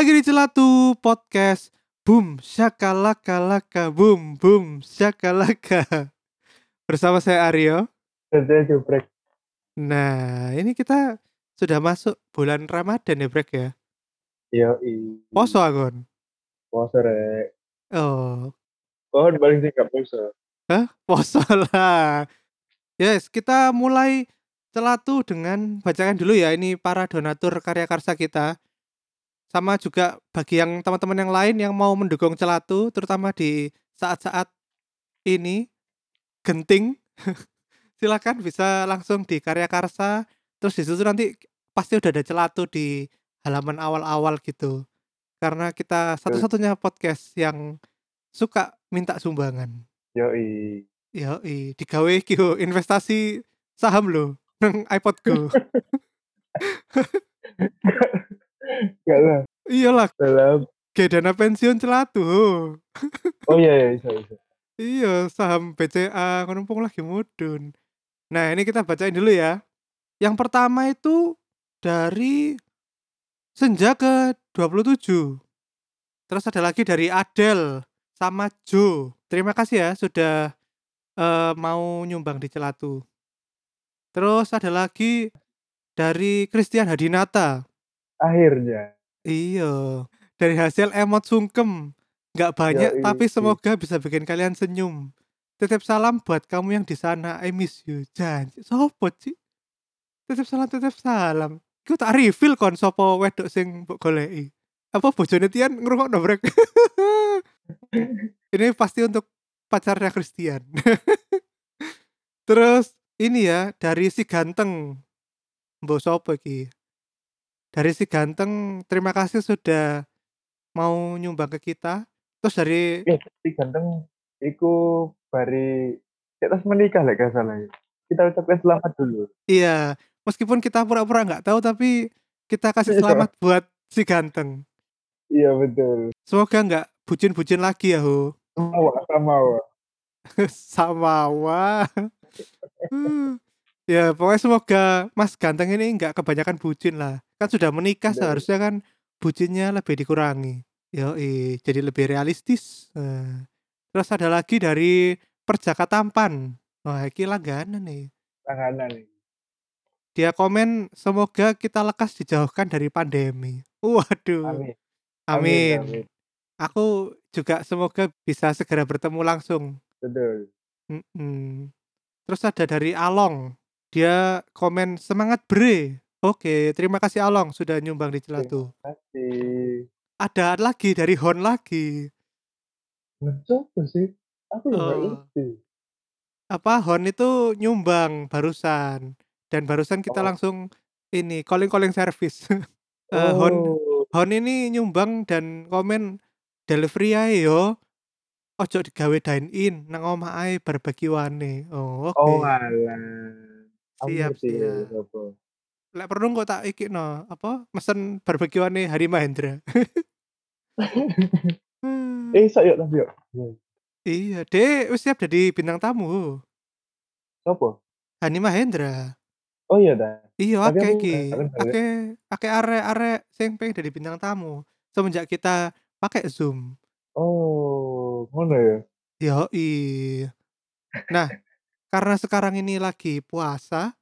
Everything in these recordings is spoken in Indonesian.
Lagi di Celatu Podcast. Boom Shakalaka Laka Boom Boom Shakalaka. Bersama saya Aryo. Kerja jubrek. Nah ini kita sudah masuk bulan Ramadan ya Brek ya? Yo i. Poso Agon Poso rek. Oh. Oh balik sih gak poso. poso lah. Yes kita mulai Celatu dengan bacakan dulu ya Ini para donatur karya karsa kita Sama juga bagi yang teman-teman yang lain yang mau mendukung Celatu Terutama di saat-saat ini genting silakan bisa langsung di karya karsa terus di situ nanti pasti udah ada celatu di halaman awal-awal gitu karena kita satu-satunya podcast yang suka minta sumbangan Yo i. ya digawe kyo investasi saham lo nang iPod Go Gak lah. Iyalah. Dalam. kayak dana pensiun celatu. Oh iya iya bisa bisa. iya saham BCA ngumpul lagi mudun. Nah ini kita bacain dulu ya. Yang pertama itu dari Senja ke 27 terus ada lagi dari Adel sama Jo. Terima kasih ya sudah eh, mau nyumbang di Celatu. Terus ada lagi dari Christian Hadinata. Akhirnya. Iya, dari hasil emot sungkem. Nggak banyak, Yoi. tapi semoga bisa bikin kalian senyum. Titip salam buat kamu yang di sana. I miss you. Janji. Sopo sih? Titip salam, titip salam. Iku tak reveal kon sopo wedok sing mbok goleki. Apa bojone Tian ngrungokno brek. ini pasti untuk pacarnya Christian. Terus ini ya dari si ganteng. Mbok sopo iki? Dari si ganteng terima kasih sudah mau nyumbang ke kita. Terus dari Eh si ganteng. Iku bari. Kita menikah lah gak salah ya. Kita ucapkan selamat dulu. iya, meskipun kita pura-pura nggak tahu tapi kita kasih Iya. selamat buat si ganteng. Iya betul. Semoga nggak bucin-bucin lagi ya, Ho. Sama sama wa. Sama wah. ya, pokoknya semoga Mas Ganteng ini nggak kebanyakan bucin lah. Kan sudah menikah Betul. seharusnya kan bucinnya lebih dikurangi. Yo, jadi lebih realistis. Eh, Terus ada lagi dari Perjaka Tampan. Wah, iki langganan nih. Tanganan nih. Dia komen semoga kita lekas dijauhkan dari pandemi. Waduh. Amin. Amin. Amin. Aku juga semoga bisa segera bertemu langsung. Betul. Mm-mm. Terus ada dari Along. Dia komen semangat bre. Oke, terima kasih Along sudah nyumbang di Celatu. Kasih. Ada lagi dari Hon lagi. Mencoba sih. Aku juga Oh. ngerti. Apa Hon itu nyumbang barusan dan barusan kita Oh. langsung ini calling calling service. Eh, Hon Oh. Hon ini nyumbang dan komen delivery ae yo. Ojo digawe dine in nang omah ae barbekyuane. Oh, oke. Oh alah. Aku Siap, ngerti siap. apa. Lek perlu kok tak iki no, apa mesen barbekyuane Hari Mahendra. Hmm, Eh, sok yuk tapi yuk. iya, Dek, wis siap jadi bintang tamu. Sopo? Hani Mahendra. Oh iya dah. Iya, aku iki. ya. Akeh akeh arek-arek sing pengen jadi bintang tamu. Semenjak kita pakai Zoom. Oh, ngono ya. Yoi. Nah, karena sekarang ini lagi puasa,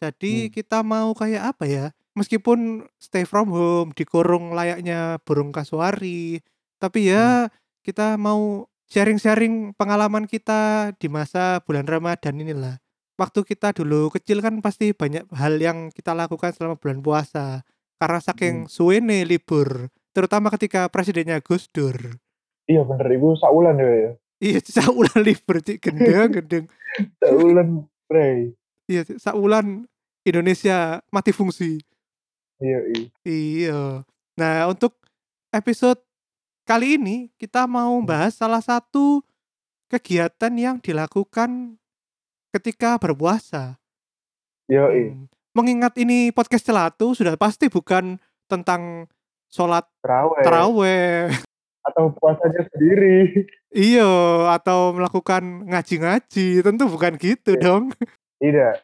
jadi Hmm. kita mau kayak apa ya? Meskipun stay from home, dikurung layaknya burung kasuari, tapi ya kita mau sharing-sharing pengalaman kita di masa bulan Ramadan inilah. Waktu kita dulu kecil kan pasti banyak hal yang kita lakukan selama bulan puasa. Karena saking suwene libur, terutama ketika presidennya Gus Dur. Iya bener ibu saulan ya ya. Iya, saulan libur cik gendeng gendeng. Saulan Prey. Iya, Cik, saulan Indonesia mati fungsi. Iya iya. Iya. Nah, untuk episode kali ini kita mau bahas salah satu kegiatan yang dilakukan ketika berpuasa. Iya iya. Hmm. Mengingat ini podcast celatu sudah pasti bukan tentang sholat Terawih. taraweh, Atau puasanya sendiri. iya, atau melakukan ngaji-ngaji. Tentu bukan gitu Iya. dong. Tidak.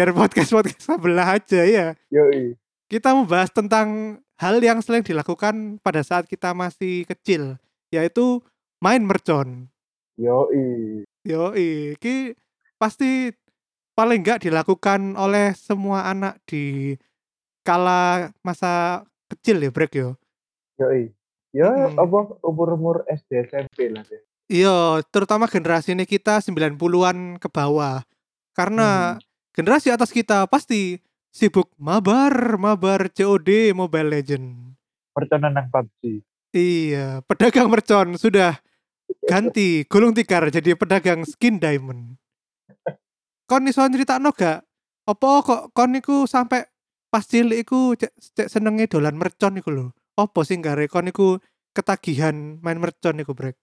Biar podcast podcast sebelah aja ya. Yoi. kita membahas tentang hal yang sering dilakukan pada saat kita masih kecil, yaitu main mercon. Yoi. Yoi, iki pasti paling enggak dilakukan oleh semua anak di kala masa kecil ya, Brek yo. Yoi. Ya Mm-mm. apa umur-umur SD SMP lah ya. Iya, terutama generasi ini kita 90-an ke bawah. Karena Hmm. Generasi atas kita pasti sibuk mabar, mabar COD Mobile Legend. Perconan nang PUBG. Iya, pedagang mercon sudah ganti gulung tikar jadi pedagang skin diamond. Kon iso nyeritakno gak? Apa kok kon iku sampai pas cilik iku cek, cek senenge dolan mercon iku lho. Apa sih gare kon iku ketagihan main mercon iku, Brek?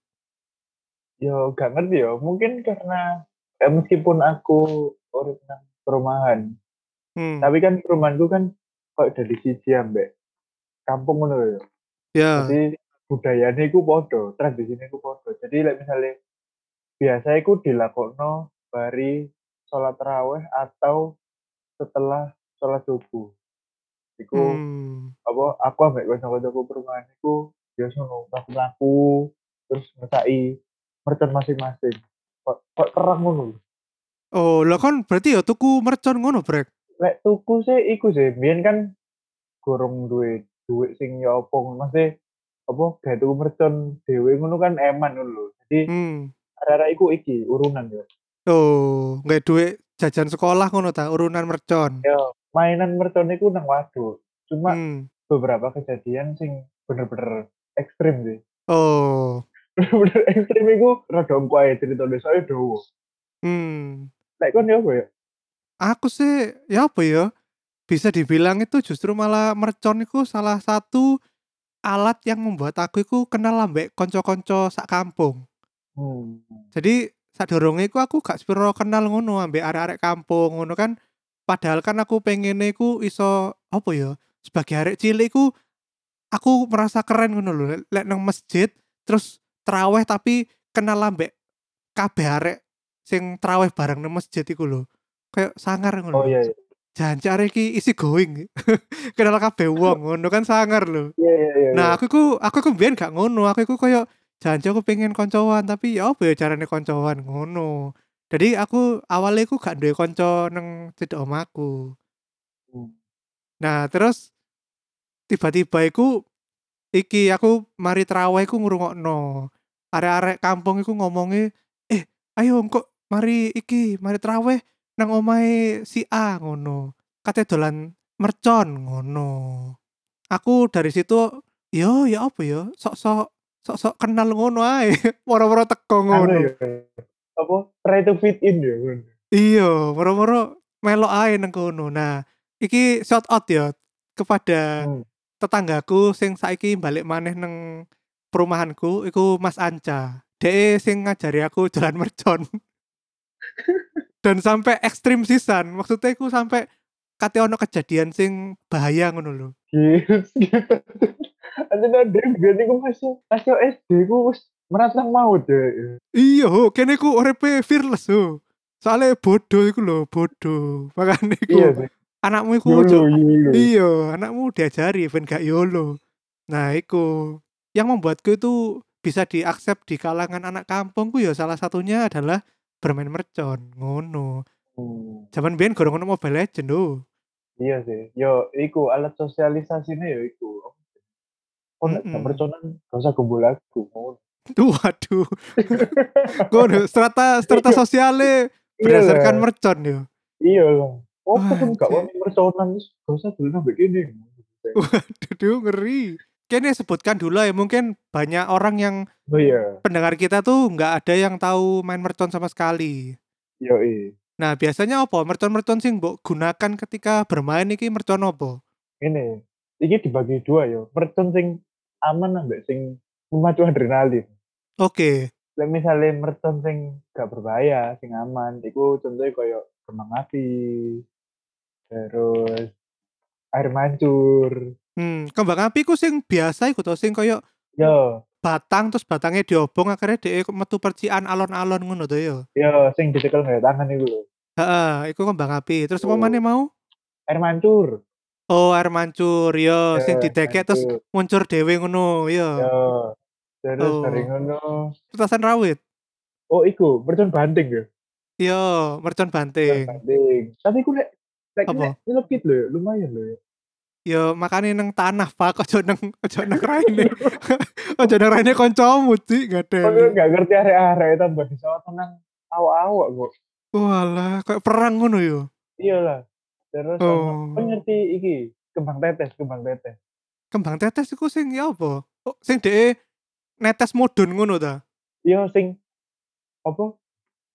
Yo gak ngerti yo. Mungkin karena eh, meskipun aku urip nang perumahan, Hmm. tapi kan perumahanku kan kok dari siji ambek kampung ngono. Ya. Jadi budayanya iku podo, tradisinya iku podo. Jadi like misalnya biasa iku dilakokno bari sholat taraweh atau setelah sholat subuh. Iku Hmm. apa aku ambek kanca-kancaku perumahan iku biasa ngono mlaku-mlaku terus ngesaki mercon masing-masing. Kok, kok terang ngono. Oh, lah kon berarti ya tuku mercon ngono, Brek. Lek tuku sih iku sih, biyen kan gorong duit duit sing ya apa maksudnya apa gawe tuku mercon dhewe ngono kan eman ngono lho. Jadi Hmm. arek-arek iku iki urunan ya. Oh, nggak duit jajan sekolah ngono ta, urunan mercon. Ya, mainan mercon iku nang waduk. Cuma Hmm. beberapa kejadian sing bener-bener ekstrim sih. Oh. Bener-bener ekstrim iku rada engko ae ceritane soalnya dawa. Hmm. Lek kon ya apa ya? Aku sih ya apa ya? Bisa dibilang itu justru malah mercon itu salah satu alat yang membuat aku itu kenal ambek konco-konco sak kampung. Hmm. Jadi sadurunge iku aku gak sepiro kenal ngono ambek arek-arek kampung ngono kan. Padahal kan aku pengen iku iso apa ya? Sebagai arek cilik iku aku merasa keren ngono lho. Lek- nang masjid terus teraweh tapi kenal ambek kabeh arek sing teraweh bareng nang masjid iku lho. Kayak sangar ngono. Oh iya iya. Jangan arek iki isi going. kenal kabeh wong ngono kan sangar lho. Iya iya iya. Nah, iya. aku ku aku ku mbiyen gak ngono. Aku iku koyo janji aku pengen koncoan tapi ya apa ya carane koncoan ngono. Jadi aku awalnya aku gak duwe konco nang cedek omahku. Hmm. Nah, terus tiba-tiba iku iki aku mari traweh iku ngrungokno. Arek-arek kampung iku ngomongi, "Eh, ayo kok mari iki, mari traweh nang omahe si A ngono. Kate dolan mercon ngono." Aku dari situ yo ya apa ya, sok-sok sok-sok kenal ngono ae. Moro-moro teko Anu ngono. ya. Apa try to fit in ya. ngono. Iya, moro-moro melok ae nang kono. Nah, iki shout out ya kepada Hmm. tetanggaku sing saiki balik maneh nang perumahanku iku Mas Anca. Dhek sing ngajari aku jalan mercon. Dan sampai ekstrim sisan. Maksudnya iku sampai kate ono kejadian sing bahaya ngono lho. Gitu. Ada biyen iku masuk masuk SD ku wis merantang maut ya. Iya, ho, kene ku uripe fearless ho. Soalnya bodoh iku lho, bodoh. Makanya iku Iya anakmu iku. Iya, anakmu diajari ben gak YOLO. Nah, iku yang membuatku itu bisa diaksep di kalangan anak kampungku ya salah satunya adalah bermain mercon, ngono. Hmm. Zaman biyen gorong ono Mobile Legend lho. Iya sih. Yo, iku alat sosialisasinya yo iku. Oh, nek Mm-mm. mm perconan gak usah kumpul aku. ngono. Tuh, waduh. Ngono, strata strata sosiale berdasarkan Iya lah. mercon yo. Iya lah. Oh, kan gak wani perconan wis gak usah dulu sampai gini. Waduh, ngeri. Kayaknya sebutkan dulu ya, mungkin banyak orang yang Oh iya. pendengar kita tuh nggak ada yang tahu main mercon sama sekali. Yo. Nah, biasanya apa? Mercon-mercon sing mbok gunakan ketika bermain iki mercon apa? Ini. Iki dibagi dua yo. Mercon sing aman ambek sing memacu adrenalin. Oke. Lek misalnya mercon sing gak berbahaya, sing aman, iku contohnya koyo kembang api, terus air mancur, Hmm, kembang api ku sing biasa iku to sing koyo yo, batang terus batangnya diobong akhirnya dhek metu percikan alon-alon ngono to ya. yo, sing dicekel nggak tangan iku lho. Heeh, iku kembang api. Terus apa Oh. maneh mau? Air mancur, Oh, air mancur, yo sing Ya, didekek terus muncur dhewe ngono, Yo, yo. terus Oh. ngono Petasan rawit? oh iku mercon banting ya? Yo, mercon Mercon banting. banting. Tapi ku lek lek Apa? kena nyelekit lho, lumayan lho. Yo makane nang tanah, Pak, ojo nang ojo nang raine. ojo nang raine kancamu, Dik, Kok gadeli. gak ngerti arek-arek tambah disawat tenang awak-awak kok. Walah, kayak perang ngono yo. Iyalah. Terus Oh. kok ngerti iki kembang tetes, kembang tetes. Kembang tetes iku sing ya apa? Oh, sing dhek netes mudun ngono ta? Iya sing apa?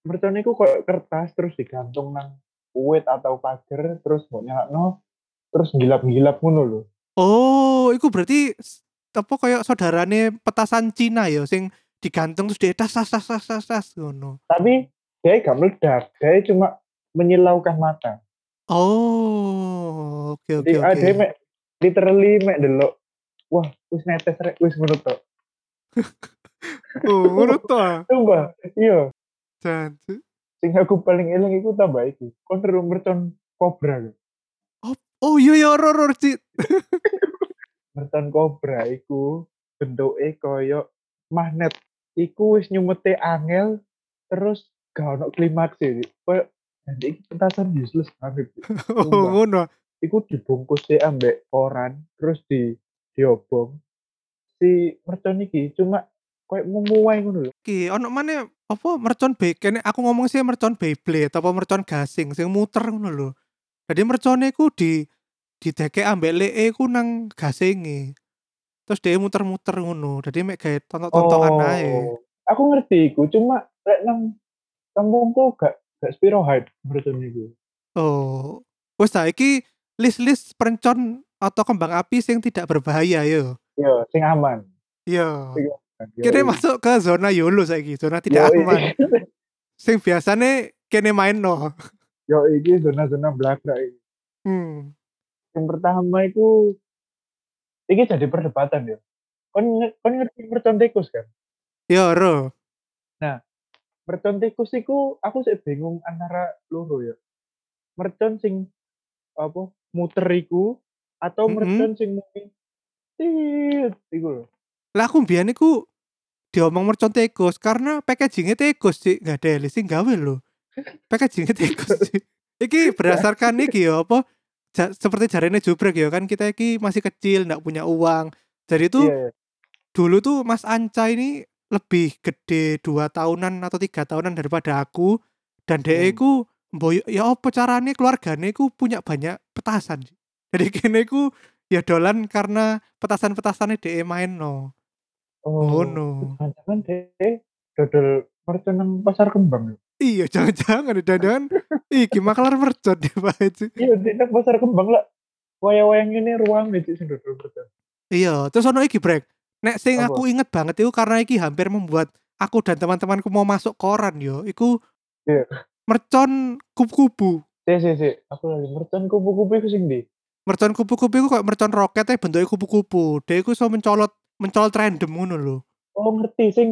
Mercon iku koyo kertas terus digantung nang uwit atau pager terus mbok nyalakno terus gilap-gilap ngono lho. Oh, iku berarti apa kayak saudarane petasan Cina ya sing digantung terus dia tas tas tas tas tas, tas ngono. Tapi dia gak meledak, dia cuma menyilaukan mata. Oh, oke oke Jadi ada oke. mek literally mek delok wah wis netes rek wis ngono tok. Oh, ngono ah. Sumpah, iya. Janji. Sing aku paling eling iku tambah iki. Kon mercon kobra. kan? Oh iya ya ro ro Cik. Mercon kobra iku bentuke koyo magnet. Iku wis nyumete angel terus gak ono klimaks e. Koyo nanti iki pentasan useless banget. Oh, ngono. Iku dibungkus e ambek koran terus di diobong. Si mercon iki cuma koyo memuai ngono lho. Ki ono maneh apa mercon kene aku ngomong sih mercon Beyblade apa mercon gasing sing muter ngono lho. Jadi mercone ku di didekek ambek leke ku nang gasinge. Terus dia muter-muter ngono. Jadi mek gawe tontok-tontokan ae. Oh, aku ngerti iku, cuma lek nang kampungku gak gak spiro hype mercon iku. Oh. Wes ta iki list-list perencon atau kembang api sing tidak berbahaya yo. Yo, sing aman. Yo. Kene iya. masuk ke zona YOLO saiki, zona tidak Yo, aman. iki- Sing biasane kene main no. Yo, iki zona-zona belakang iki. Hmm. Yang pertama itu iki jadi perdebatan ya. Kon nge- kon ngerti mercon tikus kan? Yo ro. Mercon tikus iku aku sih bingung antara loro ya. Mercon sing apa muter iku atau Mm-mm. mercon sing mungkin tit iku lho. Lah aku mbiyen iku diomong mercon tikus karena packagingnya tikus sih nggak ada sing gawe lho. Packagingnya tikus sih. Iki berdasarkan iki ya apa ja- seperti jarene jubrek ya kan kita iki masih kecil nggak punya uang. Jadi tuh Iya, iya. dulu tuh Mas Anca ini lebih gede dua tahunan atau tiga tahunan daripada aku dan dia Hmm. iku mboyo ya apa carane keluargane iku punya banyak petasan jadi kene iku ya dolan karena petasan-petasannya dia main no Oh, ngono jangan deh dodol mercon pasar kembang. Ya? iya jangan-jangan jangan iki maklar mercon deh Pak Haji. Iya, di nang pasar kembang lah. Wayang-wayang ini ruang sing dodol mercon. iya terus ono iki brek nek sing Apa? aku inget banget itu karena iki hampir membuat aku dan teman-temanku mau masuk koran yo iku Iya. mercon kupu-kupu Si, si, si. Aku lagi mercon kupu-kupu itu sing di. mercon kupu-kupu iku kayak mercon roket tapi bentuknya kupu-kupu dia iku iso mencolot mencolot random ngono lho Oh, ngerti sing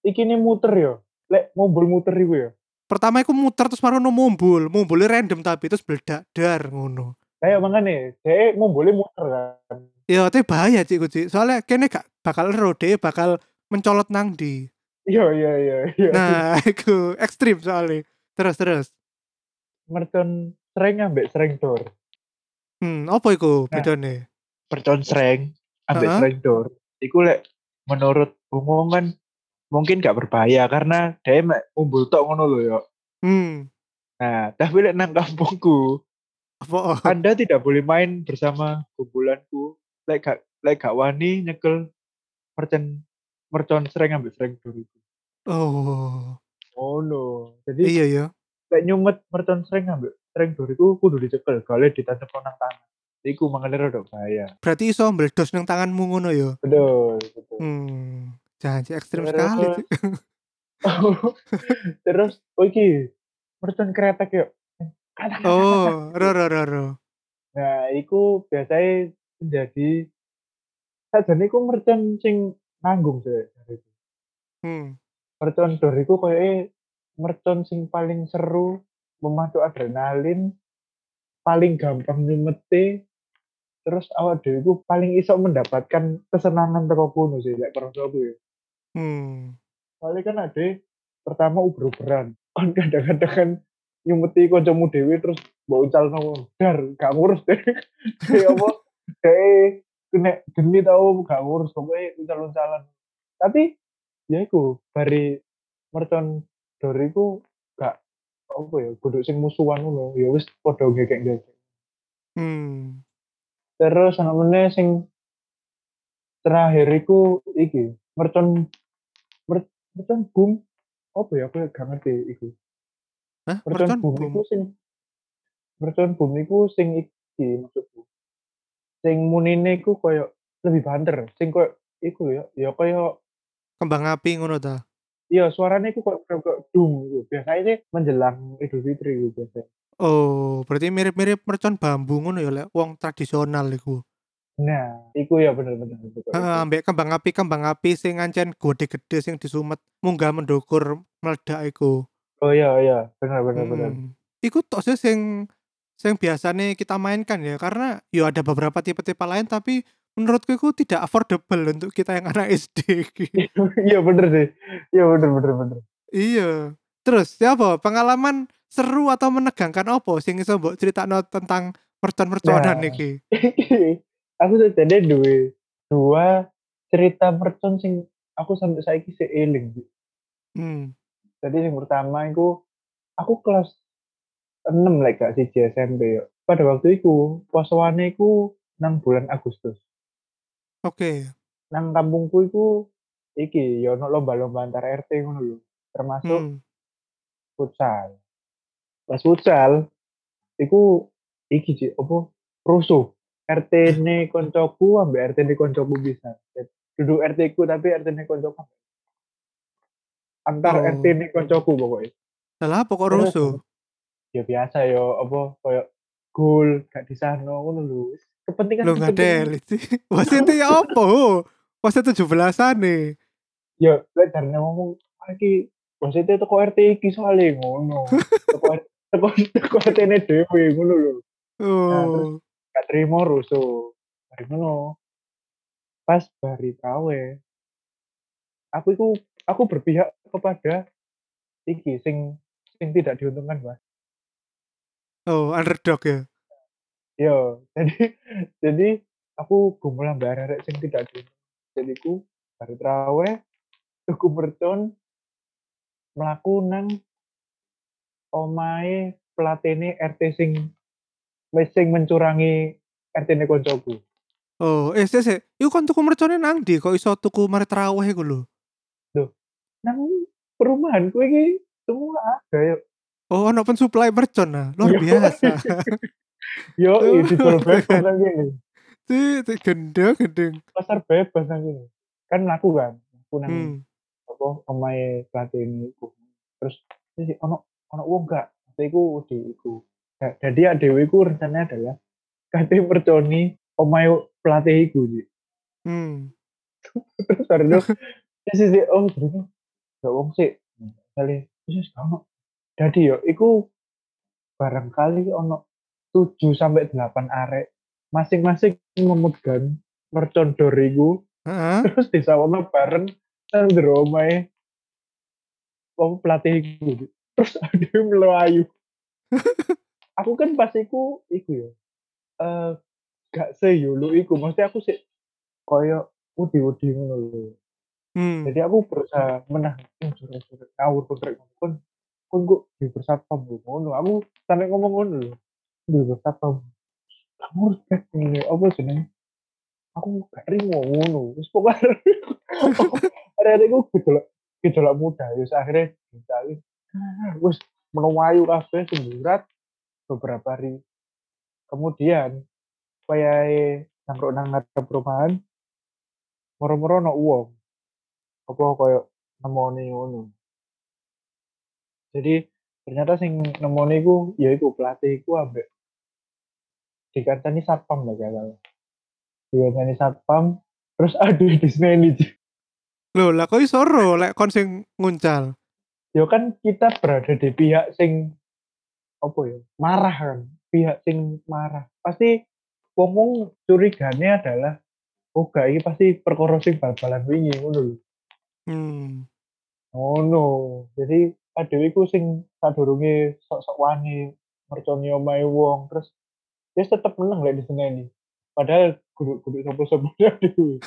iki nih muter ya. Lek mobil muter iku ya. Pertama iku muter terus marono mumbul mumbulnya random tapi terus meledak dar ngono Kayak makanya, dia mobilnya muter kan. ya tapi bahaya cik cik soalnya kene gak bakal ero dia bakal mencolot nang di Iya, iya, iya, iya. nah iku ekstrim soalnya terus terus mercon sreng ambek sreng dor. hmm apa iku Nah. bedane Mercon sreng ambek Heeh. sreng dor. Iku lek menurut umum kan mungkin gak berbahaya karena dia umbul tok ngono lho ya. hmm Nah, tapi lek nang kampungku, apa Anda tidak boleh main bersama kumpulanku. Lek gak lek gak wani nyekel mercon mercon sreng ambek sreng dor itu. oh Oh no. Jadi iya ya lek nyumet mercon sreng ambek sreng dor iku kudu dicekel, gale ditancap nang tangan. Iku mangane rada bahaya. berarti iso meledos nang tanganmu ngono ya Betul, betul. hmm Cik, ekstrim Terus- sekali. Terus iki mercon kretek yuk. oh ro ro ro ro Nah, iku biasanya menjadi sajane iku mercon sing nanggung sih. hmm Mercon dor iku koyoke mercon sing paling seru, memacu adrenalin, paling gampang nyumete, terus awak dhewe iku paling iso mendapatkan kesenangan teko kono sih lek perasa aku ya. Hmm. Soalnya kan ade pertama uber-uberan. Kan kadang-kadang kan nyumeti kancamu dhewe terus mbok uncalno dar gak ngurus deh. Kayak apa? Kayak kena geni tau gak ngurus pokoknya uncal-uncalan. Tapi ya iku bari mercon doriku gak apa ya kudu sing musuhan ngono ya wis padha ngekek-ngekek. Hmm. Terus ana meneh sing terakhir iku iki mercon mer, mercon boom apa ya aku gak ngerti iku. Hah? Mercon boom iku sing mercon boom iku sing iki maksudku. Sing munine iku koyo lebih banter, sing koyo iku ya, ya koyo Kembang api ngono ta. iya suaranya iku koyo koyo dung gitu. Biasanya menjelang Idul Fitri gitu biasanya. Oh, berarti mirip-mirip mercon bambu ngono ya lek wong tradisional iku. Nah, iku ya bener-bener bener Heeh, iku. ambek kembang api kembang api sing ancen gede-gede sing disumet munggah mendukur meledak iku. Oh iya iya, bener bener bener. Hmm. Iku tok sih sing sing biasanya kita mainkan ya karena ya ada beberapa tipe-tipe lain tapi menurutku itu tidak affordable untuk kita yang anak SD. iki. Iya bener sih. Iya bener bener bener. iya. Terus siapa pengalaman seru atau menegangkan apa sing iso mbok critakno tentang mercon-merconan Nah. iki? aku tuh tadi duwe dua cerita mercon sing aku sampai saiki sih eling. Ji. Hmm. Jadi yang pertama itu aku kelas 6 lah gak siji SMP ya. Pada waktu itu posoane iku nang bulan Agustus. Oke. Nang kampungku iku iki ya ono lomba-lomba antar RT ngono lho. Termasuk Hmm. futsal. Pas futsal iku iki sih apa rusuh. RT ne koncoku ambek RT ne koncoku bisa. Duduk RT ku tapi RT ne koncoku. Antar Oh. RT ne koncoku pokoknya. Lah pokok Terus, rusuh. Ya biasa yo apa koyo gol gak disano ngono lho. Kepentingan Lo kepentingan. delit sih. Wasit ya apa? Wasit tujuh belasan nih. Ya lek jarene ngomong "Ah, iki wasite teko RT iki soalnya ngono. Teko RT ne dhewe ngono lho. Oh. Gak terima rusuh. Bari ngono. Pas bari kawe. Aku itu aku berpihak kepada iki sing sing tidak diuntungkan mas. Oh, underdog ya. yo jadi jadi aku gumulan mbak arek sing tidak diuntungkan. Jadi ku bari trawe tuku mercon melaku nang omae pelatene RT sing sing mencurangi RT ne koncoku Oh, eh sih sih. Iku kan tuku mercone nang ndi kok iso tuku mari traweh iku lho. nang perumahanku iki semua ada ya Oh, ono pensuplai mercon nah. Luar biasa. Yo, di jual bebas nang kene. Ti ti gendeng gendeng. Pasar bebas nang kene. Kan laku kan. Aku nang Hmm. apa omahe pelatih ini iku. Terus iki ono ono wong gak? Iku di iku. Nah, jadi adewe iku rencananya adalah kate merconi omahe pelatih iku. Hmm. Terus baru sih sih oh jadi gak wong sih. Kali gak ono. Jadi yo iku barangkali ono 7 sampai 8 arek masing-masing memegang mercon dor iku Heeh. terus disawono bareng nang jero omahe wong pelatih iku. Terus ada melayu. aku kan pas iku iku ya. Eh gak seyulu iku, maksudnya aku sih koyo udi-udi ngono lho. Hmm. Jadi aku berusaha menahan oh, surat-surat ngawur kontrak kon kon kok di bersatpam lho, ngono. Aku sampai ngomong ngono lho. Di bersatpam. Kamu cek ini apa jenenge? Aku gak rimo ngono. Wis pokoknya ada aku gejolak gejolak muda. Wis akhirnya dicari. Ah, Wis menuwayu kabeh semburat beberapa hari kemudian kayak nangkruk nang ngarep perumahan moro-moro ono uang apa koyo nemoni ngono. Jadi ternyata sing nemoni iku ya iku pelatih iku ambek dikancani satpam lah kalau. Dikancani satpam terus aduh disney Loh, lah kok iso lek kon sing nguncal. Ya kan kita berada di pihak sing apa ya? Marah kan. Pihak sing marah. Pasti wong-wong curigane adalah oh gak iki pasti perkara sing bal-balan wingi ngono lho. Hmm. Ngono. Jadi adewe iku sing sadurunge sok-sok wani merconi omahe wong terus dia tetep meneng lek diseneni. Padahal kudu-kudu sapa-sapa adewe.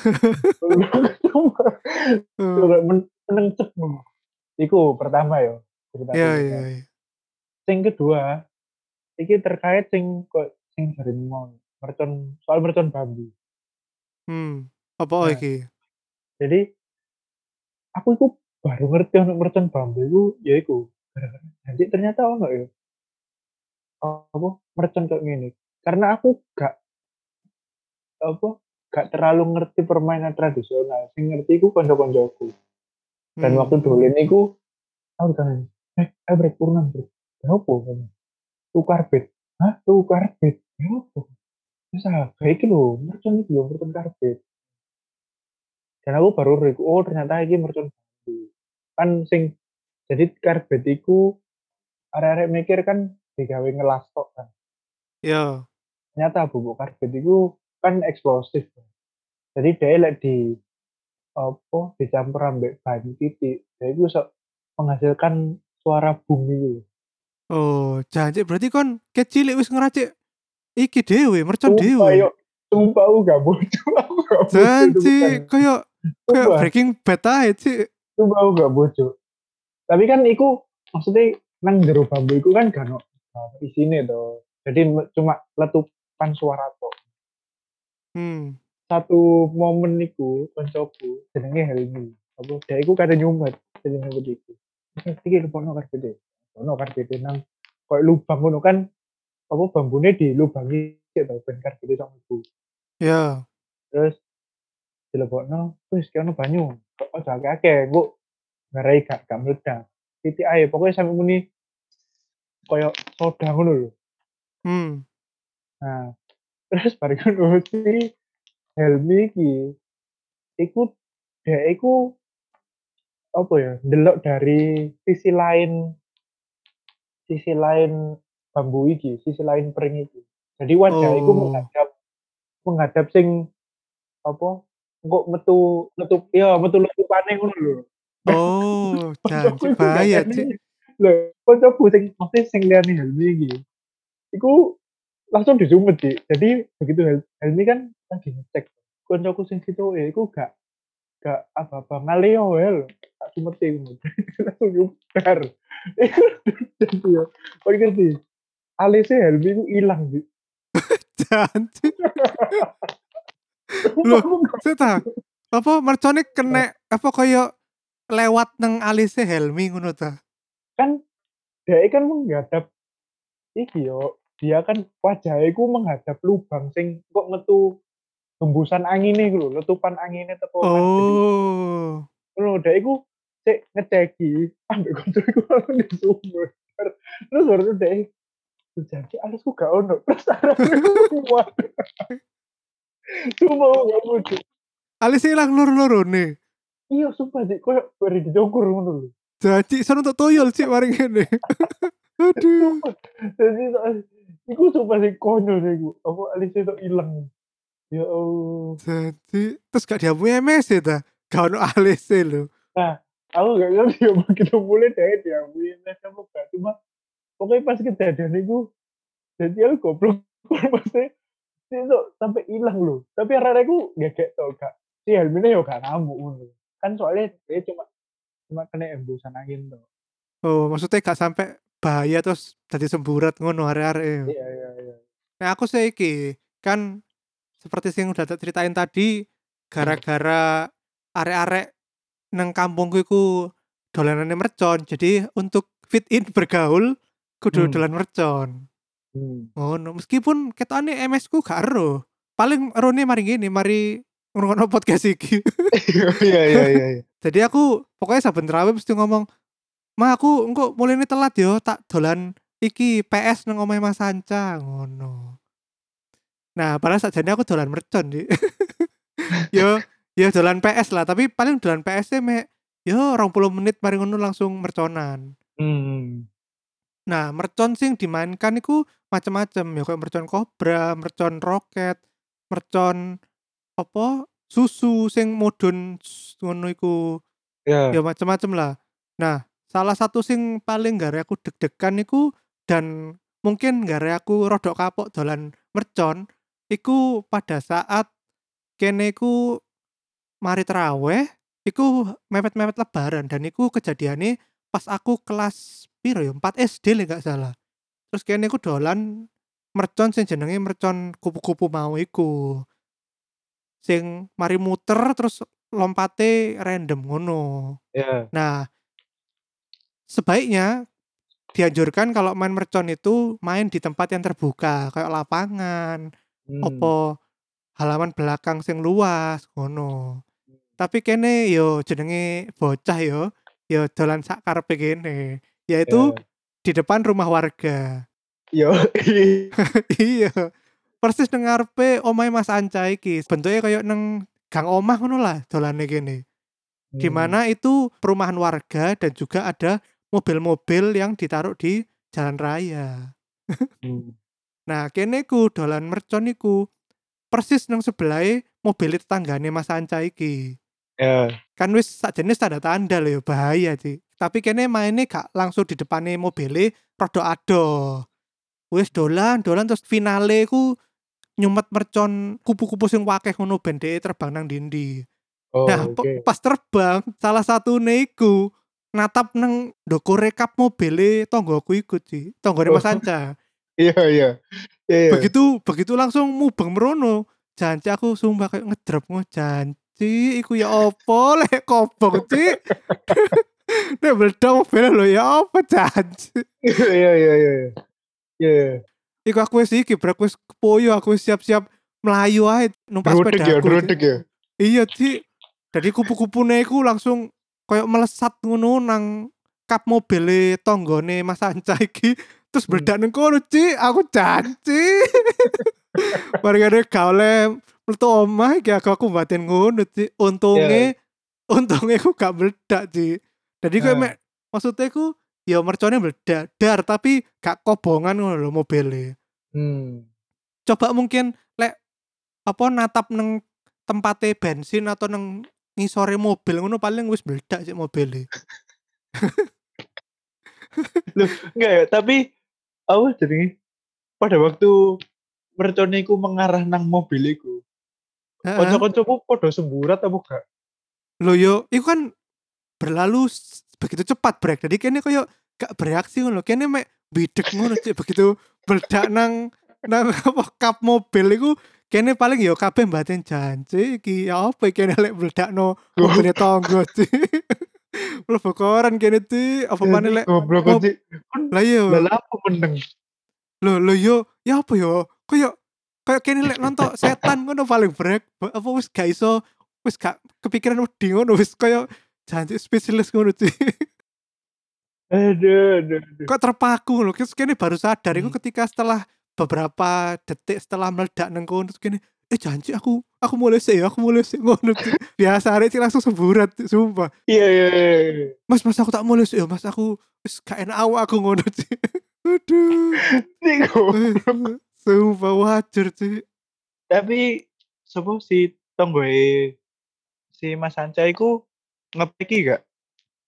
Oh, men meneng cep. Iku pertama ya, cerita Iya aku iya iya. Sing kedua, iki terkait sing kok sing jarene mau mercon soal mercon bambu. Hmm. Apa Nah, iki? jadi aku iku baru ngerti ono mercon bambu iku ya iku jadi ternyata ono ya apa mercon kayak gini. Karena aku gak apa gak terlalu ngerti permainan tradisional. Sing ngerti iku kanca-kancaku. Dan Hmm. waktu dolen iku aku kan eh eh brek purnan brek. Ya kan? Tukar bed. Hah? Tukar bed. Ya? Wis ah, kayak iki lho, mercon iki lho, mercon karbit. Dan aku baru riku, oh ternyata iki mercon bambu. Kan sing jadi karbit iku arek-arek mikir kan digawe ngelas tok kan. Iya. Ternyata bubuk karbit iku kan eksplosif. Jadi dia lek di apa dicampur ambek banyu titik, dia iku iso menghasilkan suara bumi gitu. Oh, jancik berarti kon kecil wis ngeracik iki dhewe, mercon Sumpah dhewe. yo, sumpah aku gak bodoh, aku gak bodoh. Janji koyo koyo Sumpah. Breaking Bad ae, Cik. Coba aku gak bocor. Tapi kan iku maksudnya nang jero bambu iku kan gak ono isine to. Jadi cuma letupan suara to. Hmm. Satu momen iku koncoku jenenge Helmi. Apa dia iku kada nyumet jenenge begitu. Terus iki lupa karbide. Ono karbide nang koyo lubang ngono kan apa bambune dilubangi gitu ben karbide sak mlebu. Ya. Terus dilebokno wis ki ono banyu. Kok aja akeh-akeh, engko ngarai gak gak meledak. Titik ae pokoknya sampe muni koyo soda ngono lho. Hmm. Nah, terus bareng ngono si Helmi iki iku dia iku apa ya ndelok dari sisi lain sisi lain bambu iki, sisi lain pring iki. Jadi wajah iku Oh. menghadap menghadap sing apa kok metu metu ya metu letupane ngono lho. Oh, iku gak bahaya. Cik. Lho, koncoku sing mesti sing liyane Helmi iki. Iku langsung disumet, Dik. Jadi begitu Hel Helmi kan lagi ngecek. Koncoku sing situ ya iku gak gak apa-apa ngaleo wae lho. Tak sumeti langsung nyubar. Kok ngerti? Alise Helmi iku ilang, Dik. Janji. Loh, aku gak Sik ta? Apa mercone kena apa koyo lewat nang alise Helmi ngono ta? kan dia kan menghadap iki yo dia kan wajahnya iku menghadap lubang sing kok metu hembusan angin iku lho letupan anginnya teko kan jadi Oh. ngono dia iku sik ngeceki ambek kanca iku langsung di sumber terus baru "Tuh, jadi alisku gak ono terus arahku Sumpah aku gak bodoh Alise ilang loro-lorone. iya sumpah sih koyo beri dijokur ngono lho Janji sono untuk toyol, Cik, mari ngene. Aduh. jadi iku sumpah sih konyol sih iku apa alisnya itu ilang ya Allah Janji terus gak diamui MS ta? Gak ono alise lho. Aku gak ngerti ya begitu mulai dia diambil sama gak cuma pokoknya pas kejadian itu jadi aku goblok. Pasti itu sampai hilang loh. Tapi arah aku gak kayak tau gak si Helmina ya gak ngono. Kan soalnya dia cuma cuma kena embusan angin tuh Oh, maksudnya gak sampai bahaya terus jadi semburat ngono arek-arek. iya iya iya. Nah, aku sih kan seperti yang udah ceritain tadi gara-gara arek-arek nang kampungku iku dolanane mercon. Jadi untuk fit in bergaul kudu Hmm. dolan mercon. hmm. Ngono, meskipun ketane MS ku gak ero. Paling erone mari ngene, mari ngrungokno podcast iki. iya iya iya iya Jadi aku pokoknya saben terawih mesti ngomong, "Ma, aku engko mulai telat yo, tak dolan iki PS nang omahe Mas Sanca." Ngono. Nah, padahal sakjane aku dolan mercon, Dik. yo, yo dolan PS lah, tapi paling dolan PS-e mek yo 20 menit mari ngono langsung merconan. hmm. Nah, mercon sing dimainkan iku macem-macem ya kayak mercon kobra, mercon roket, mercon apa susu sing mudhun s ngono iku. Ya. Ya macem-macem lah. Nah, salah satu sing paling nggare aku deg-degan iku dan mungkin nggare aku rodok kapok dolan mercon, iku pada saat kene iku mari traweh, iku mepet-mepet lebaran dan iku kejadiane pas aku kelas piro ya, 4 SD lek gak salah. Terus kene iku dolan mercon sing jenenge mercon kupu-kupu mau iku. Sing mari muter terus lompate random ngono. Ya. Nah, sebaiknya dianjurkan kalau main mercon itu main di tempat yang terbuka kayak lapangan, Hmm. opo halaman belakang sing luas ngono. Tapi kene yo jenenge bocah yo, yo dolan sak karepe kene, yaitu Ya. di depan rumah warga. Yoi. Iya, persis nang ngarepe omahe Mas Anca iki, bentuke koyo nang gang omah ngono lah dolane kene. Di Hmm. mana itu perumahan warga dan juga ada mobil-mobil yang ditaruh di jalan raya. Hmm. Nah, kene ku dolan mercon iku persis nang sebelahe mobil tetanggane Mas Anca iki. Ya. Kan wis sakjane tanda-tanda lho ya bahaya sih. Tapi kene maine gak langsung di depane mobile rada adoh. Wis dolan, dolan terus finale ku nyumet mercon kupu-kupu sing wakeh ngono ben dhek terbang nang ndi-ndi. Oh, Nah, oke. pas terbang salah satune iku natap nang ndokore kap mobile tonggoku iku sih. Tonggone Mas Oh. Anca. Iya, iya. Iya, iya. begitu begitu langsung mubeng merono janji aku sumpah kayak ngedrop ngo janji iku ya opo lek kobong ci nek meledak mobil lho ya apa janji Iya, iya, iya, iya. Iya. iku aku wis iki bro aku wis kepoyo aku siap-siap melayu ae numpak ya, sepeda drudek ya. iya ci jadi kupu-kupune iku langsung koyo melesat ngono nang kap mobil tonggone Mas Anca iki. Terus Hmm. meledak nang kono ci aku janji kene gak metu omah iki aku aku batin ngono ci untunge untunge aku gak meledak ci jadi Nah. mek maksudnya ku ya mercone meledak dar tapi gak kobongan ngono lho mobilnya. Hmm. coba mungkin lek apa natap neng tempate bensin atau neng ngisore mobil ngono paling wis meledak sih mobilnya. Enggak ya, tapi apa jadi pada waktu mercone iku mengarah nang mobil Kanca-kancamu padha semburat apa gak? Lho yo iku kan berlalu begitu cepat brek jadi kene koyo gak bereaksi ngono kene mek bidek ngono cik begitu meledak nang nang apa kap mobil iku kene paling yo kabeh mbatin janji iki ya apa kene lek meledakno mobilnya tonggo cik mlebu koran kene cik apa maneh lek goblok sih. Kon lah yo lah apa meneng? Lho lho yo, ya apa yo? Kayak kayak kene lek nonton setan ngono paling brek. Apa wis gak iso wis gak kepikiran wedi ngono wis kayak janji spesialis ngono sih. Aduh, aduh, aduh. Kok terpaku loh. Terus kene baru sadar Hmm. ketika setelah beberapa detik setelah meledak nang kono terus kene eh janji aku aku mulai sih aku mulai sih ngono biasa Cik, langsung semburat Cik, sumpah Iya, iya, iya. iya. mas mas aku tak mulai sih mas aku wis gak enak awak aku ngono Cik. aduh. Sumpah wajar sih. Tapi sapa si tonggoe si Mas Anca iku ngepeki gak?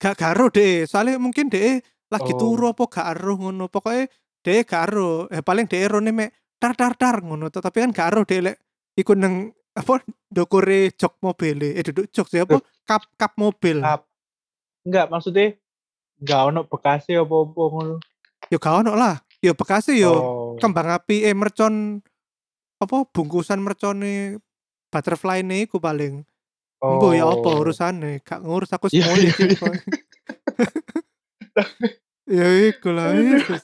gak karo deh soalnya mungkin deh lagi Oh. turu apa gak aruh ngono. Pokoknya deh gak aruh. Eh paling deh rone mek tar tar tar ngono tapi kan gak aruh deh lek ikut neng apa dokore jok mobil eh duduk jok sih apa kap kap mobil. Kap. Enggak, maksudnya enggak ono bekasnya apa-apa ngono. yo gak ono lah yo bekasnya yo Oh. kembang api eh mercon apa bungkusan mercone butterfly nih ku paling Mbok ya apa Oh. urusane gak ngurus aku Iya, semuanya iya, sih, iya. ya iku lah Yesus.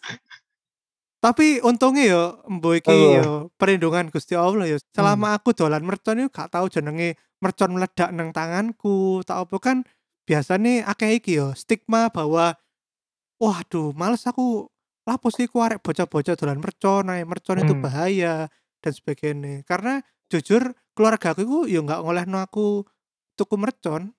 Tapi untungnya ya mbok iki ya perlindungan Gusti Allah ya. Selama aku dolan mercon itu gak tahu jenenge mercon meledak nang tanganku, tak apa kan biasanya akeh iki ya stigma bahwa waduh males aku lapo sih ku arek bocah-bocah dolan mercon, ae mercon itu Hmm. bahaya dan sebagainya. Karena jujur keluarga aku itu ya nggak ngolehno aku tuku mercon.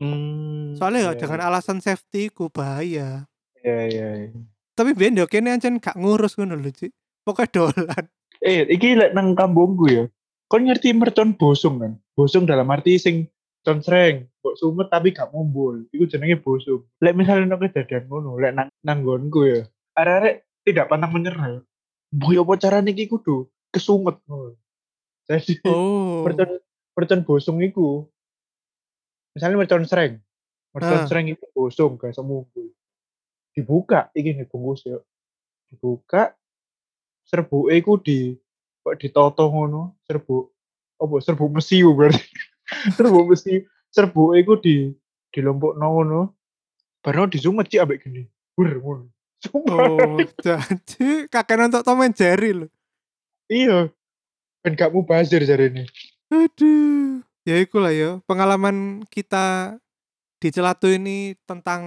Hmm. Soalnya ya iya, dengan alasan safety ku bahaya. Iya, iya, iya. Tapi biyen yo kene ancen gak ngurus ngono lho, Cik. Pokoke dolan. Eh, iki lek nang kampungku ya. Kon ngerti mercon bosong kan? Bosong dalam arti sing consreng, kok sumet tapi gak mumbul. Iku jenenge bosong. Lek misalnya nang kejadian ngono, lek nang nanggonku ya. Arek-arek tidak pantang menyerah. Boy apa carane iki kudu kesumet ngono. Jadi Oh. mercon mercon bosong iku misalnya mercon sreng. Mercon Ah. sreng itu bosong gak iso mumbul. Dibuka iki nih bungkus ya. Dibuka serbuke iku di kok ditoto ngono, serbuk apa serbuk mesiu berarti. serbuk mesiu, serbuke iku di dilompokno ngono. Baru disumet cik ambek gini. Bur. Sumpah. Oh, jadi kakek nonton Tom and Jerry lho. Iya. Ben gak mubazir jarene. Aduh. Ya iku lah ya, pengalaman kita di Celatu ini tentang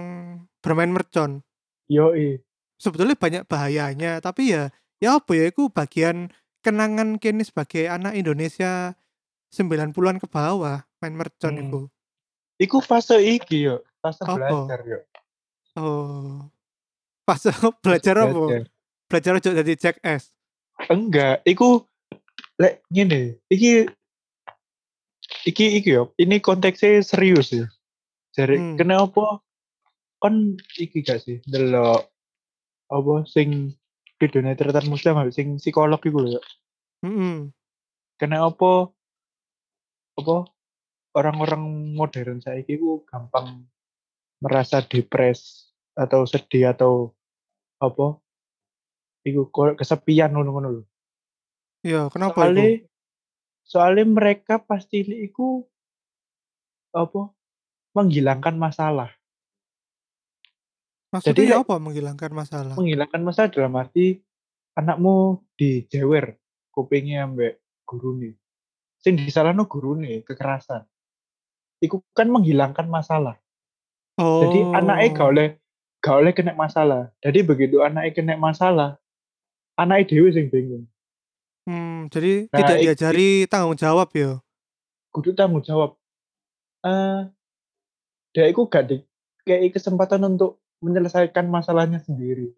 bermain mercon. Yoi. Sebetulnya banyak bahayanya, tapi ya ya apa ya itu bagian kenangan kini sebagai anak Indonesia 90-an ke bawah main mercon Hmm. itu. Iku fase iki yo, fase Apa? belajar yo. Oh. Pas belajar apa? Belajar. Ojo jadi jackass. Enggak, iku lek ngene, iki iki iki yo, ini konteksnya serius ya. Jadi Hmm. kenapa kon iki gak sih delok apa sing videone tretan muslim sing psikolog iku lho. ya. Mm-mm. Kenapa apa orang-orang modern saiki ku gampang merasa depres atau sedih atau apa iku ko- kesepian ngono-ngono lho. Ya, kenapa soalnya itu? soalnya mereka pasti iku apa menghilangkan masalah Maksudnya jadi ya apa menghilangkan masalah? menghilangkan masalah dalam arti anakmu dijewer kupingnya ambek guru nih sing disalahno guru nih kekerasan iku kan menghilangkan masalah Oh. jadi anaknya gak oleh gak oleh kena masalah jadi begitu anaknya kena masalah anaknya dewi sing bingung Hmm, jadi Nah, tidak ik- diajari tanggung jawab ya. kudu tanggung jawab eh dia itu gak di kayak kesempatan untuk menyelesaikan masalahnya sendiri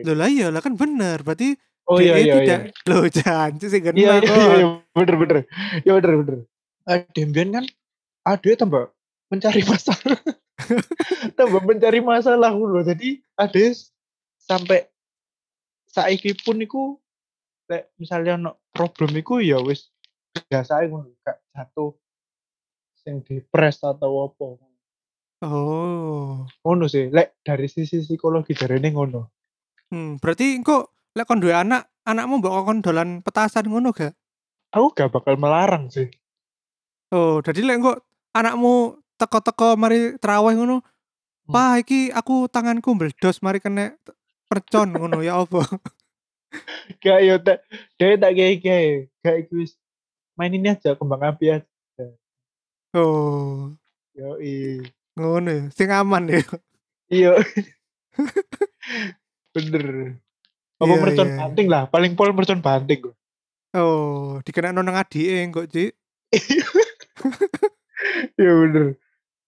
Loh lah iya lah kan bener. Berarti oh iya iya iya. tidak loh janji sih kan iya iya iya, iya bener bener. Iya bener bener. Eh Dembian kan ada tambah mencari masalah. Tambah mencari masalah loh. Jadi ada sampai saiki pun iku lek misalnya ono problem iku ya wis biasa ngono gak jatuh sing depres atau apa. Oh. ngono sih. Lek dari sisi psikologi jarene ngono. Hmm, berarti kok lek kon duwe anak, anakmu mbok kon dolan petasan ngono gak? aku gak bakal melarang sih Oh, jadi lek kok anakmu teko-teko mari terawih ngono, Hmm. "Pak, iki aku tanganku meledos mari kena percon ngono ya apa?" gak yo tak dia tak kayak kayak kayak wis main ini aja kembang api aja Oh, yo i ngono ya. Sing aman ya. iya bener apa Iya, mercon iya. banting lah paling pol mercon banting kok Oh, dikenakno nang adike kok, Cik. iya bener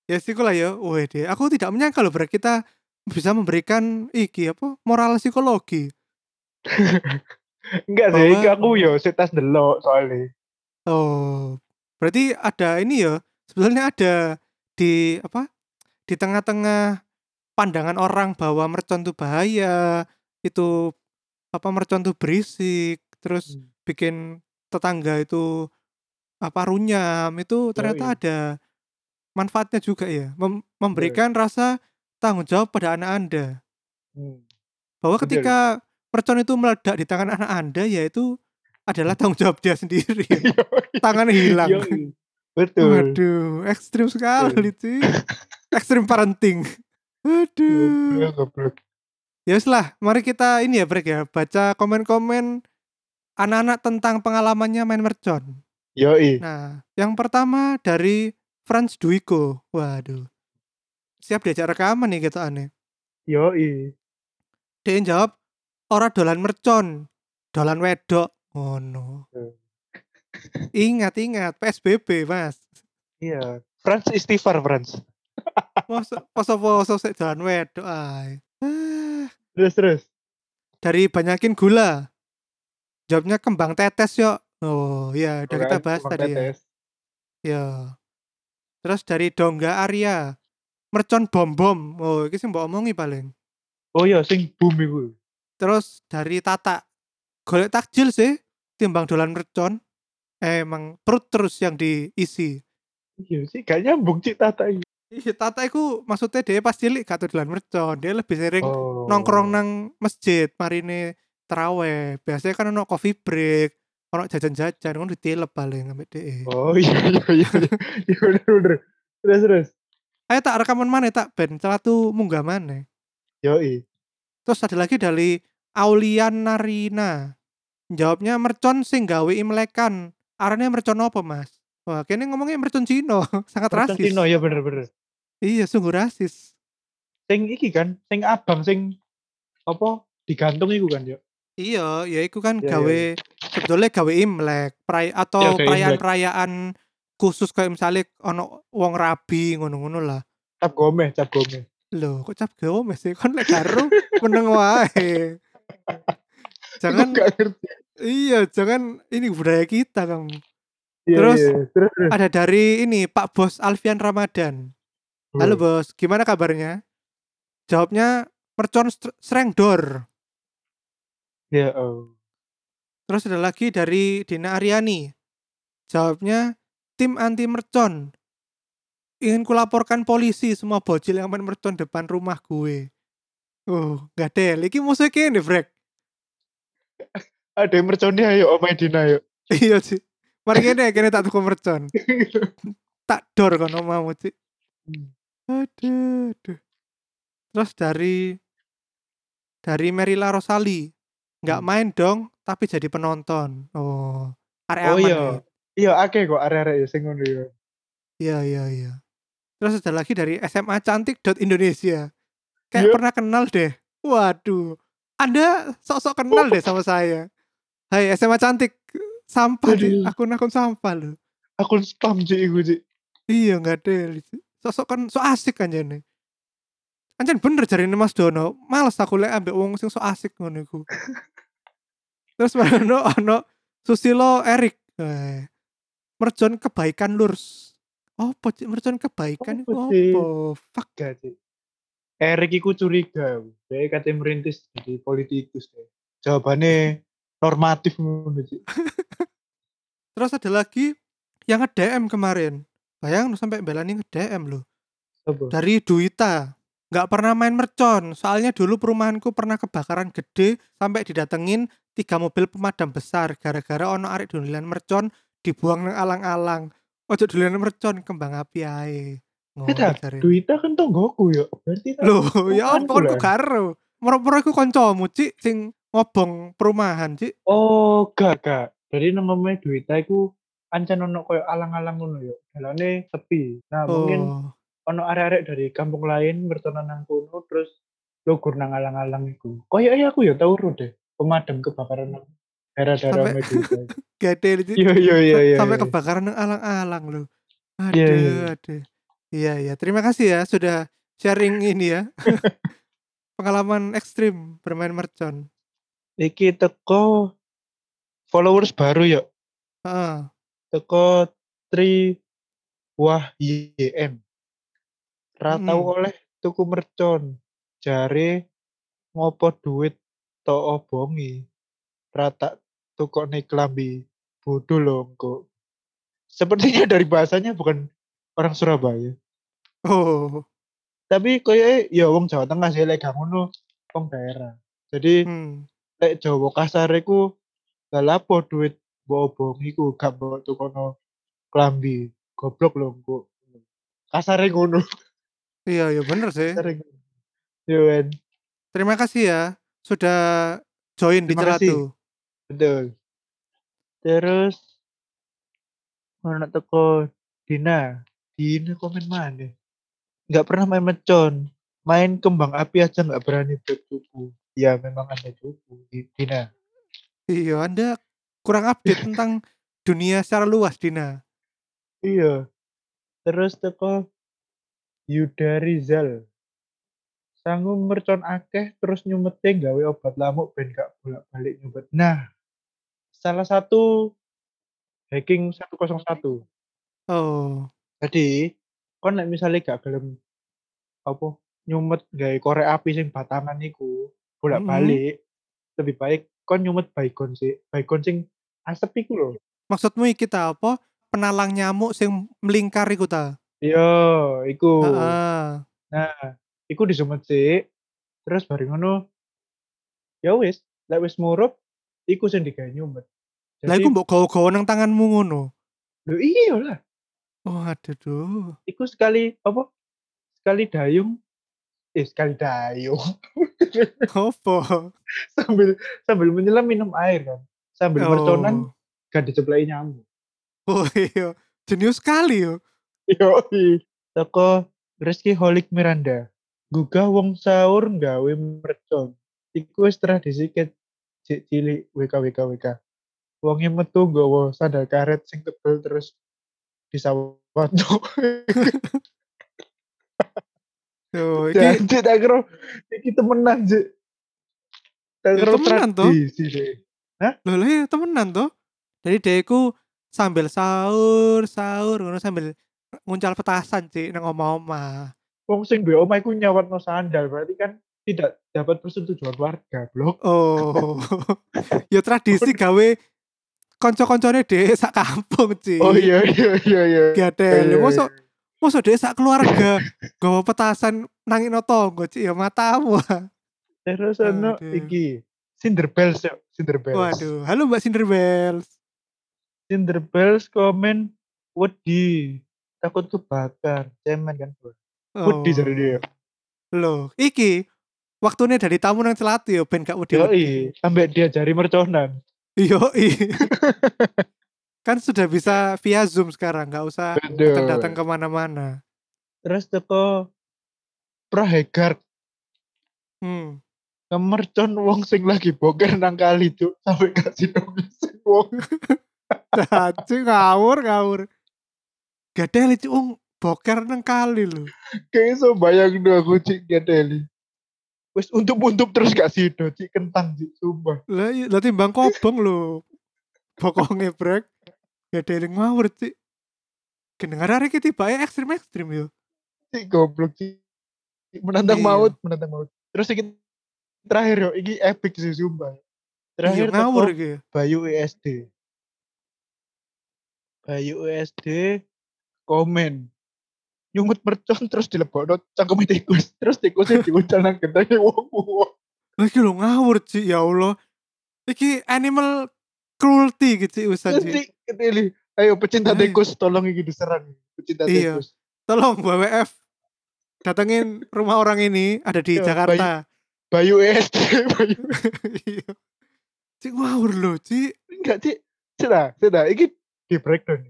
Ya sih lah ya. Wih deh, aku tidak menyangka loh berarti kita bisa memberikan iki apa moral psikologi. enggak sih Bahwa- aku yo setas delok soalnya Oh, berarti ada ini ya. Sebetulnya ada di apa? Di tengah-tengah pandangan orang bahwa mercon itu bahaya, itu apa mercon itu berisik, terus Hmm. bikin tetangga itu apa runyam, itu ternyata Yoi. ada manfaatnya juga ya. Mem- memberikan rasa tanggung jawab pada anak Anda. Hmm. Bahwa Betul. ketika mercon itu meledak di tangan anak Anda yaitu adalah tanggung jawab dia sendiri. Tangannya hilang. Yoi. betul Waduh, ekstrim sekali sih. ekstrim parenting. Aduh. Goblok. Ya wis lah, mari kita ini ya break ya, baca komen-komen anak-anak tentang pengalamannya main mercon. Yoi. Nah, yang pertama dari Franz Duiko. Waduh. Siap diajak rekaman nih gitu aneh. Yoi. Dia yang jawab, ora dolan mercon, dolan wedok. Oh no. Hmm. Ingat, ingat, PSBB mas. Iya. Franz istighfar Franz. Masa poso-poso sik dolan wedok ay. Terus terus. dari banyakin gula. Jawabnya kembang tetes yo. Oh iya, udah kita bahas tadi ya. tetes. Ya. Terus dari Dongga Arya, mercon bom bom. Oh, ini sih mbak omongi paling. Oh iya, sing boom iku. Terus dari Tata, golek takjil sih, timbang dolan mercon. Eh, emang perut terus yang diisi. Iya sih, gak nyambung cik tata iki. Iya, Tata itu maksudnya dia pas cilik gak dolan mercon. Dia lebih sering Oh. Nongkrong nang masjid, marine teraweh. Biasanya kan ono coffee break, ono jajan-jajan, kan ditilep paling ambek DE. Oh iya iya iya. iya. Iya bener bener. Terus terus. Ayo tak rekaman mana tak ben celatu munggah mana. Yoi. Terus ada lagi dari Aulian Narina. Jawabnya mercon sing gawe imlekan. Arane mercon apa, Mas? Wah, kene ngomongnya mercon Cino, sangat Mercon rasis. Cino ya bener bener. Iya, sungguh rasis. Sing iki kan, sing abang sing apa digantung iku kan ya. Iya, ya iku kan Iya, iya, gawe sebetulnya gawe imlek, peray Iya, atau Imlek. perayaan-perayaan khusus kayak misalnya ono wong rabi ngono-ngono lah. Cap gomeh, cap gomeh. Loh, kok cap gawe sih? Kon lek karo meneng wae. Jangan iya, jangan ini budaya kita, Kang. Iya, Terus- iya. terus terus. Ada dari ini Pak Bos Alfian Ramadan. Halo Hmm. Bos, gimana kabarnya? Jawabnya mercon Srengdor. Ya oh. Terus ada lagi dari Dina Aryani. Jawabnya tim anti mercon. Ingin kulaporkan polisi semua bocil yang main mercon depan rumah gue. Oh, nggak del. Iki musuhnya kene, Brek. Ada merconnya ayo Om Edina ayo. iya sih. Mari kene kene tak tuku mercon. Tak dor kono mau sih. Hmm. Aduh, aduh. Terus dari dari Merila Rosali. Nggak Hmm. main dong, tapi jadi penonton. Oh, area Oh aman. iya. ya. Iya akeh kok area-area ya sing ngono ya. Iya iya iya. Terus ada lagi dari SMA cantik Indonesia. Kayak Iya. pernah kenal deh. Waduh. Anda sok-sok kenal deh sama saya. Hai SMA cantik. Sampah deh. Akun-akun sampah loh. Akun spam iku cik. Iya nggak ada. Sosok kan so asik kan jane. Anjan bener jari Mas Dono. Males aku lek ambek wong sing so asik ngono iku. Terus ono ono Susilo Erik. Eh, mercon kebaikan lurs. Apa cik mercon kebaikan iku Apa? Fuck. Gak cik. Erik iku curiga. Dia katanya merintis jadi politikus deh. Jawabannya normatif ngono. Terus ada lagi yang nge-DM kemarin. Bayang sampai belani nge-DM loh. Apa? Dari Duita. Nggak pernah main mercon. Soalnya dulu perumahanku pernah kebakaran gede sampai didatengin tiga mobil pemadam besar gara-gara ono arek dolan mercon dibuang nang alang-alang. Ojo dolan mercon kembang api ae. Ngono. Duita kan tonggoku ya. Berarti kan Loh, ya pula. ku karo. Moro-moro iku kancamu, Cik, sing ngobong perumahan, Cik. Oh, gak, gak. Jadi namanya Duita iku ancen ono koyo alang-alang ngono ya. Dalane sepi. Nah, mungkin Oh. Ono arek-arek dari kampung lain bertonan nang kono terus logur nang alang-alang iku. Koyo aku ya tau ro deh pemadam kebakaran nang daerah-daerah Sampai- Duita. Gede. Iya iya iya iya. sampai kebakaran yang alang-alang loh. Aduh, iya. aduh. Iya, iya. Terima kasih ya sudah sharing ini ya. Pengalaman ekstrim bermain mercon. Iki teko followers baru ya. Heeh. Teko Tri Wah YM. Ra tau Mm. oleh tuku mercon. Jare ngopo duit to obongi. Ra tak tukokne klambi. Bodoh loh kok. Sepertinya dari bahasanya bukan orang Surabaya. Oh. Tapi koyo ya wong Jawa Tengah sih lek ngono wong daerah. Jadi Hmm. lek Jawa kasar iku gak lapo duit mbok obongi ku gak mbok tukono klambi. Goblok loh kok. Kasare ngono. Iya, iya bener sih. Yo kan. Terima kasih ya sudah join di Terima kasih. Betul. Terus mana teko Dina. Dina komen mana? Nggak pernah main mecon. Main kembang api aja nggak berani buat cupu. Ya memang ada cupu. Di- Dina. Iya, Anda kurang update tentang dunia secara luas, Dina. Iya. Terus teko Yuda Rizal. Sangu mercon akeh terus nyumete gawe obat lamuk ben gak bolak-balik nyumpet. Nah, salah satu hacking 101. Oh. Jadi, kon nek misale gak gelem apa nyumet gawe korek api sing batangan iku Mhm. bolak-balik, lebih baik kon nyumet baygon sik. Baygon sing asep iku lho. Maksudmu iki ta apa, penalang nyamuk sing melingkar iku ta? Iya, iku. Heeh. Nah, iku disumet sik, terus bareng ngono ya wis, lek wis murup iku sing digawe nyumet. Lah iku Jadi mbok gawa-gawa nang tanganmu ngono? lho iya lah, Oh, aduh. iku sekali apa, sekali dayung eh sekali dayung, Apa? sambil sambil menyelam minum air kan, sambil merconan Oh. gak diceplaki nyamuk. Oh iya, jenius sekali yo. Yoi. Toko Rizky Holik Miranda. Gugah wong sahur gawe mercon. Iku wis tradisi ket cek cilik WK WK WK. Wonge metu nggawa sandal karet sing tebel terus disawatno. Yo, iki tak kira iki temenan, Jek. Tak Ya, kira temenan, tradisi, Jek. lho lah ya temenan to. Jadi deku sambil sahur, sahur ngono sambil nguncal petasan Cik nang omah-omah. Wong sing duwe omah iku nyawatno sandal, berarti kan tidak dapat persetujuan warga, Blok. Oh. ya tradisi gawe kanca-kancane dhek sak kampung Cik. Oh iya iya iya iya. Gadel, Iya, mosok mosok dhek sak keluarga gawa petasan nangin tangga Cik ya matamu. Terus ono iki Cinderbells Cinderbells. Waduh, halo Mbak Cinderbells. Cinderbells komen wedi takut kebakar, cemen kan. Bro. Wedi jare dia. Loh, iki waktunya dari tamu nang celatu ya ben gak wedi. Yoi, ambek dia jari merconan. Yoi. kan sudah bisa via Zoom sekarang, nggak usah datang-datang ke mana-mana. Terus teko Prahegard Hmm. ngemercon wong sing lagi boker nang kali cuk sampai kasih sing wong Caci ngawur ngawur. Lucu wong boker nang kali lu. kayak iso bayang do aku cik gedeli wis untup-untup terus gak sido cik kentang cik sumpah Lah iya, lah timbang kobong lu. Pokoknya brek. Yang ngawur sih. Kedengar hari kita tiba ekstrim ekstrim yo. cik goblok cik Cik, menantang Iya. maut menantang maut terus iki terakhir yo iki epic sih sumpah Iya terakhir ngawur teko gitu. Bayu USD Bayu USD komen. Nyumut mercon terus dilebokno cangkeme tikus terus tikusnya diuncal nang gendenge wong wong. Lagi lo ngawur sih ya Allah. Iki animal cruelty gitu cik keteli ayo pecinta tikus tolong iki diserang pecinta Iya. tikus. Tolong WWF datengin rumah orang ini ada di Iya, Jakarta. Bayu. USD Bayu. Iya. Cik ngawur lo, Cik. enggak cik. Sudah sudah. Iki di breakdown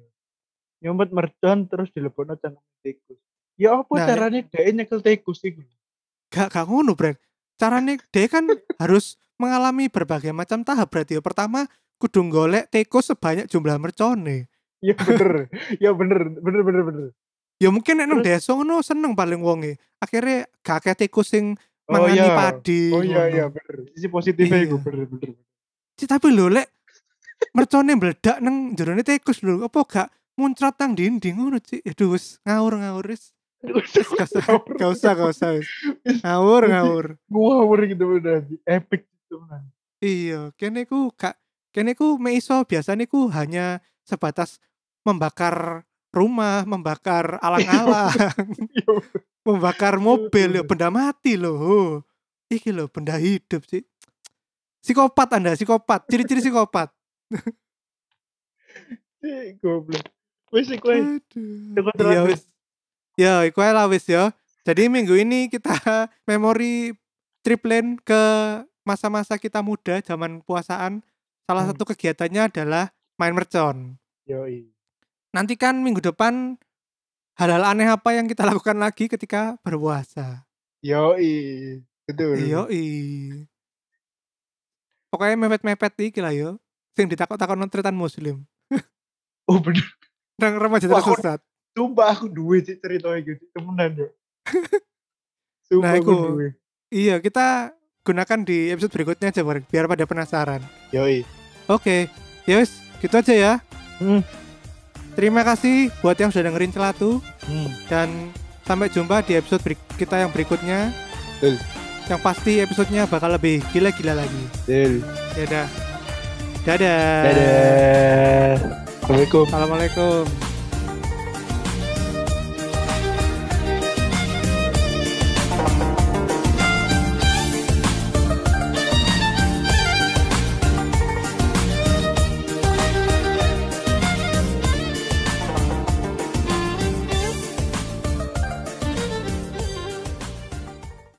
nyumpet mercon terus dilebokno cangkem tikus ya apa Nah, caranya dia nyekel tikus iku Gak gak ngono, Brek. Caranya dia kan harus mengalami berbagai macam tahap berarti ya. Pertama kudu golek tikus sebanyak jumlah mercone. ya bener ya bener bener bener bener Ya mungkin nek nang desa ngono seneng paling wonge. Akhirnya gak akeh tikus sing oh mangani iya padi. oh iya ngono. iya bener sisi positifnya iku Iya. bener bener Cik, tapi lho lek mercone meledak nang jerone tikus lho. Apa gak muncrat nang dinding ngono, Cik. Aduh wis ngawur-ngawur wis. Wis gak usah, gak usah, gak usah wis. Ngawur, ngawur. ngawur gitu bener epic gitu bener Iya, kene ku gak kene ku meiso biasanya ku hanya sebatas membakar rumah, membakar alang-alang, Iya, membakar mobil, ya benda mati loh. Iki loh benda hidup sih. Psikopat Anda, psikopat. Ciri-ciri psikopat. Goblok wis iku Iya wis. Ya, iku lah wis ya. Jadi minggu ini kita memori trip lane ke masa-masa kita muda zaman puasaan. Salah Hmm. satu kegiatannya adalah main mercon. yoi Nantikan minggu depan hal-hal aneh apa yang kita lakukan lagi ketika berpuasa. yoi betul Iya, Pokoknya mepet-mepet iki lah yo. Sing ditakut-takut tretan muslim. oh bener Nang remaja Wah, aku- sumpah aku duwe cik cerita iki Cik. temenan yo Nah, sumpah aku iku. duwe Iya, kita gunakan di episode berikutnya aja Bor, biar pada penasaran. Yoi. Oke, ya wis, gitu aja ya. Hmm. Terima kasih buat yang sudah dengerin celatu Hmm. dan sampai jumpa di episode kita yang berikutnya. Betul. Yang pasti episodenya bakal lebih gila-gila lagi. Del. Ya udah. Dadah. Dadah. Assalamualaikum. Assalamualaikum.